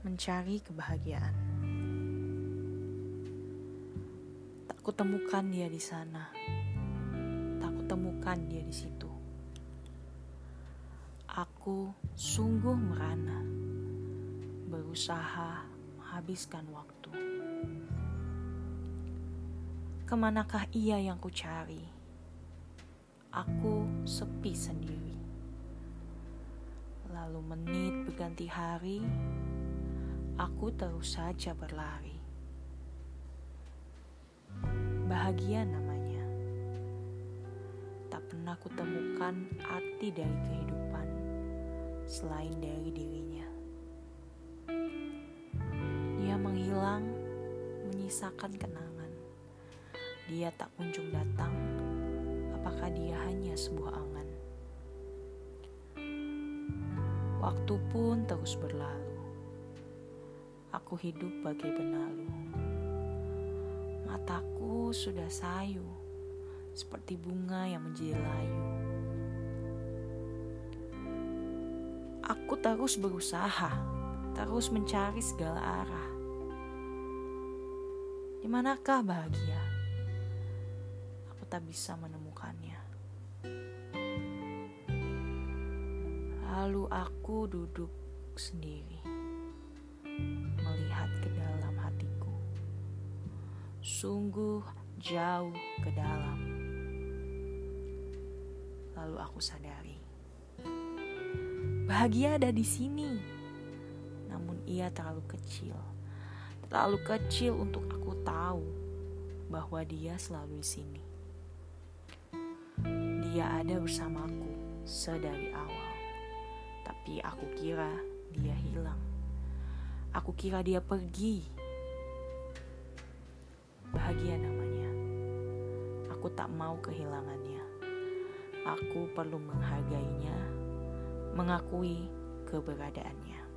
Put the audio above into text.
mencari kebahagiaan. Tak kutemukan dia di sana. Tak kutemukan dia di situ. Aku sungguh merana, berusaha menghabiskan waktu. Ke manakah ia yang kucari? Aku sepi sendiri. Lalu menit berganti hari, aku terus saja berlari. Bahagia namanya. Tak pernah kutemukan arti dari kehidupan selain dari dirinya. Dia menghilang, menyisakan kenangan. Dia tak kunjung datang, apakah dia hanya sebuah angan? Waktu pun terus berlalu. Aku hidup bagai benalu. Mataku sudah sayu, seperti bunga yang menjadi layu. Aku terus berusaha, terus mencari segala arah. Di manakah bahagia? Aku tak bisa menemukannya. Lalu aku duduk sendiri, Sungguh jauh ke dalam. Lalu aku sadari, bahagia ada di sini. Namun ia terlalu kecil, terlalu kecil untuk aku tahu bahwa dia selalu di sini. Dia ada bersamaku sedari awal tapi aku kira dia hilang. Aku kira dia pergi. Bahagia namanya. Aku tak mau kehilangannya. Aku perlu menghargainya, mengakui keberadaannya.